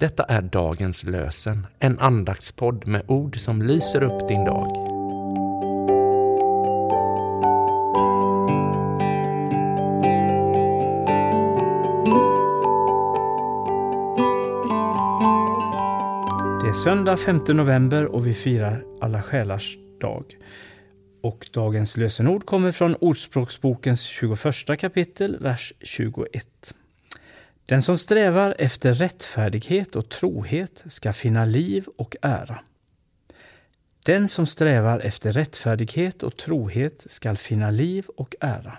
Detta är dagens lösen, en andaktspodd med ord som lyser upp din dag. Det är söndag 5 november och vi firar Alla själars dag. Och dagens lösenord kommer från Ordspråksbokens 21 kapitel, vers 21. Den som strävar efter rättfärdighet och trohet ska finna liv och ära. Den som strävar efter rättfärdighet och trohet skall finna liv och ära.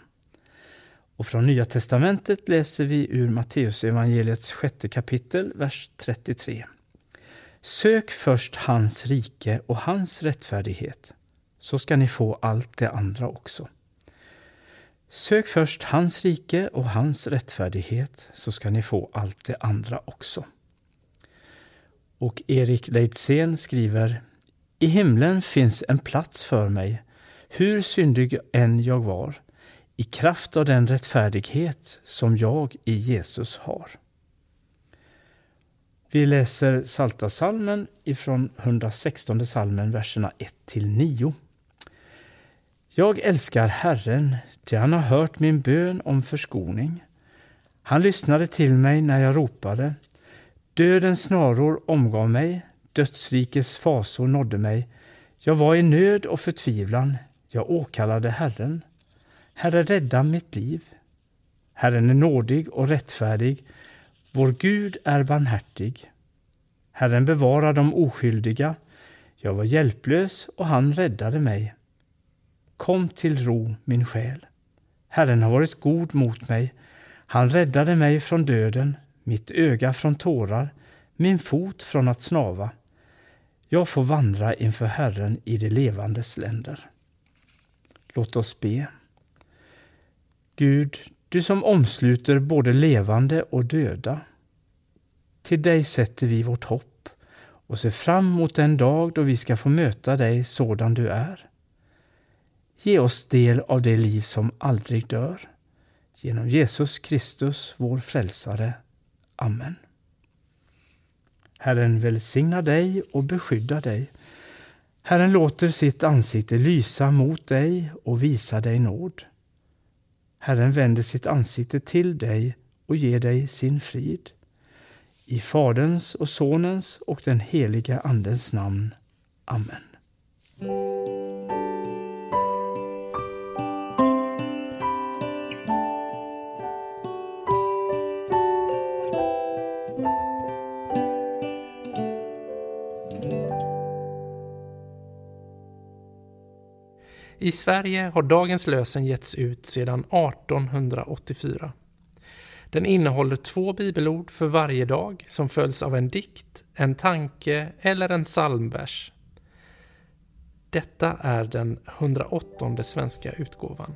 Och från Nya testamentet läser vi ur Matteusevangeliets sjätte kapitel, vers 33. Sök först hans rike och hans rättfärdighet, så ska ni få allt det andra också. Sök först hans rike och hans rättfärdighet, så ska ni få allt det andra också. Och Erik Leitzén skriver I himlen finns en plats för mig, hur syndig än jag var, i kraft av den rättfärdighet som jag i Jesus har. Vi läser Salta salmen ifrån 116 salmen, verserna 1 till 9. Jag älskar Herren, ty han har hört min bön om förskoning. Han lyssnade till mig när jag ropade. Dödens snaror omgav mig, dödsrikets fasor nådde mig. Jag var i nöd och förtvivlan, jag åkallade Herren. Herre, rädda mitt liv. Herren är nådig och rättfärdig, vår Gud är barmhärtig. Herren bevarar de oskyldiga. Jag var hjälplös och han räddade mig. Kom till ro, min själ. Herren har varit god mot mig. Han räddade mig från döden, mitt öga från tårar, min fot från att snava. Jag får vandra inför Herren i de levandes länder. Låt oss be. Gud, du som omsluter både levande och döda. Till dig sätter vi vårt hopp och ser fram mot den dag då vi ska få möta dig sådan du är. Ge oss del av det liv som aldrig dör. Genom Jesus Kristus, vår frälsare. Amen. Herren välsigna dig och beskydda dig. Herren låter sitt ansikte lysa mot dig och visa dig nåd. Herren vänder sitt ansikte till dig och ger dig sin frid. I Faderns och Sonens och den heliga Andens namn. Amen. I Sverige har dagens lösen getts ut sedan 1884. Den innehåller två bibelord för varje dag som följs av en dikt, en tanke eller en psalmvers. Detta är den 108 svenska utgåvan.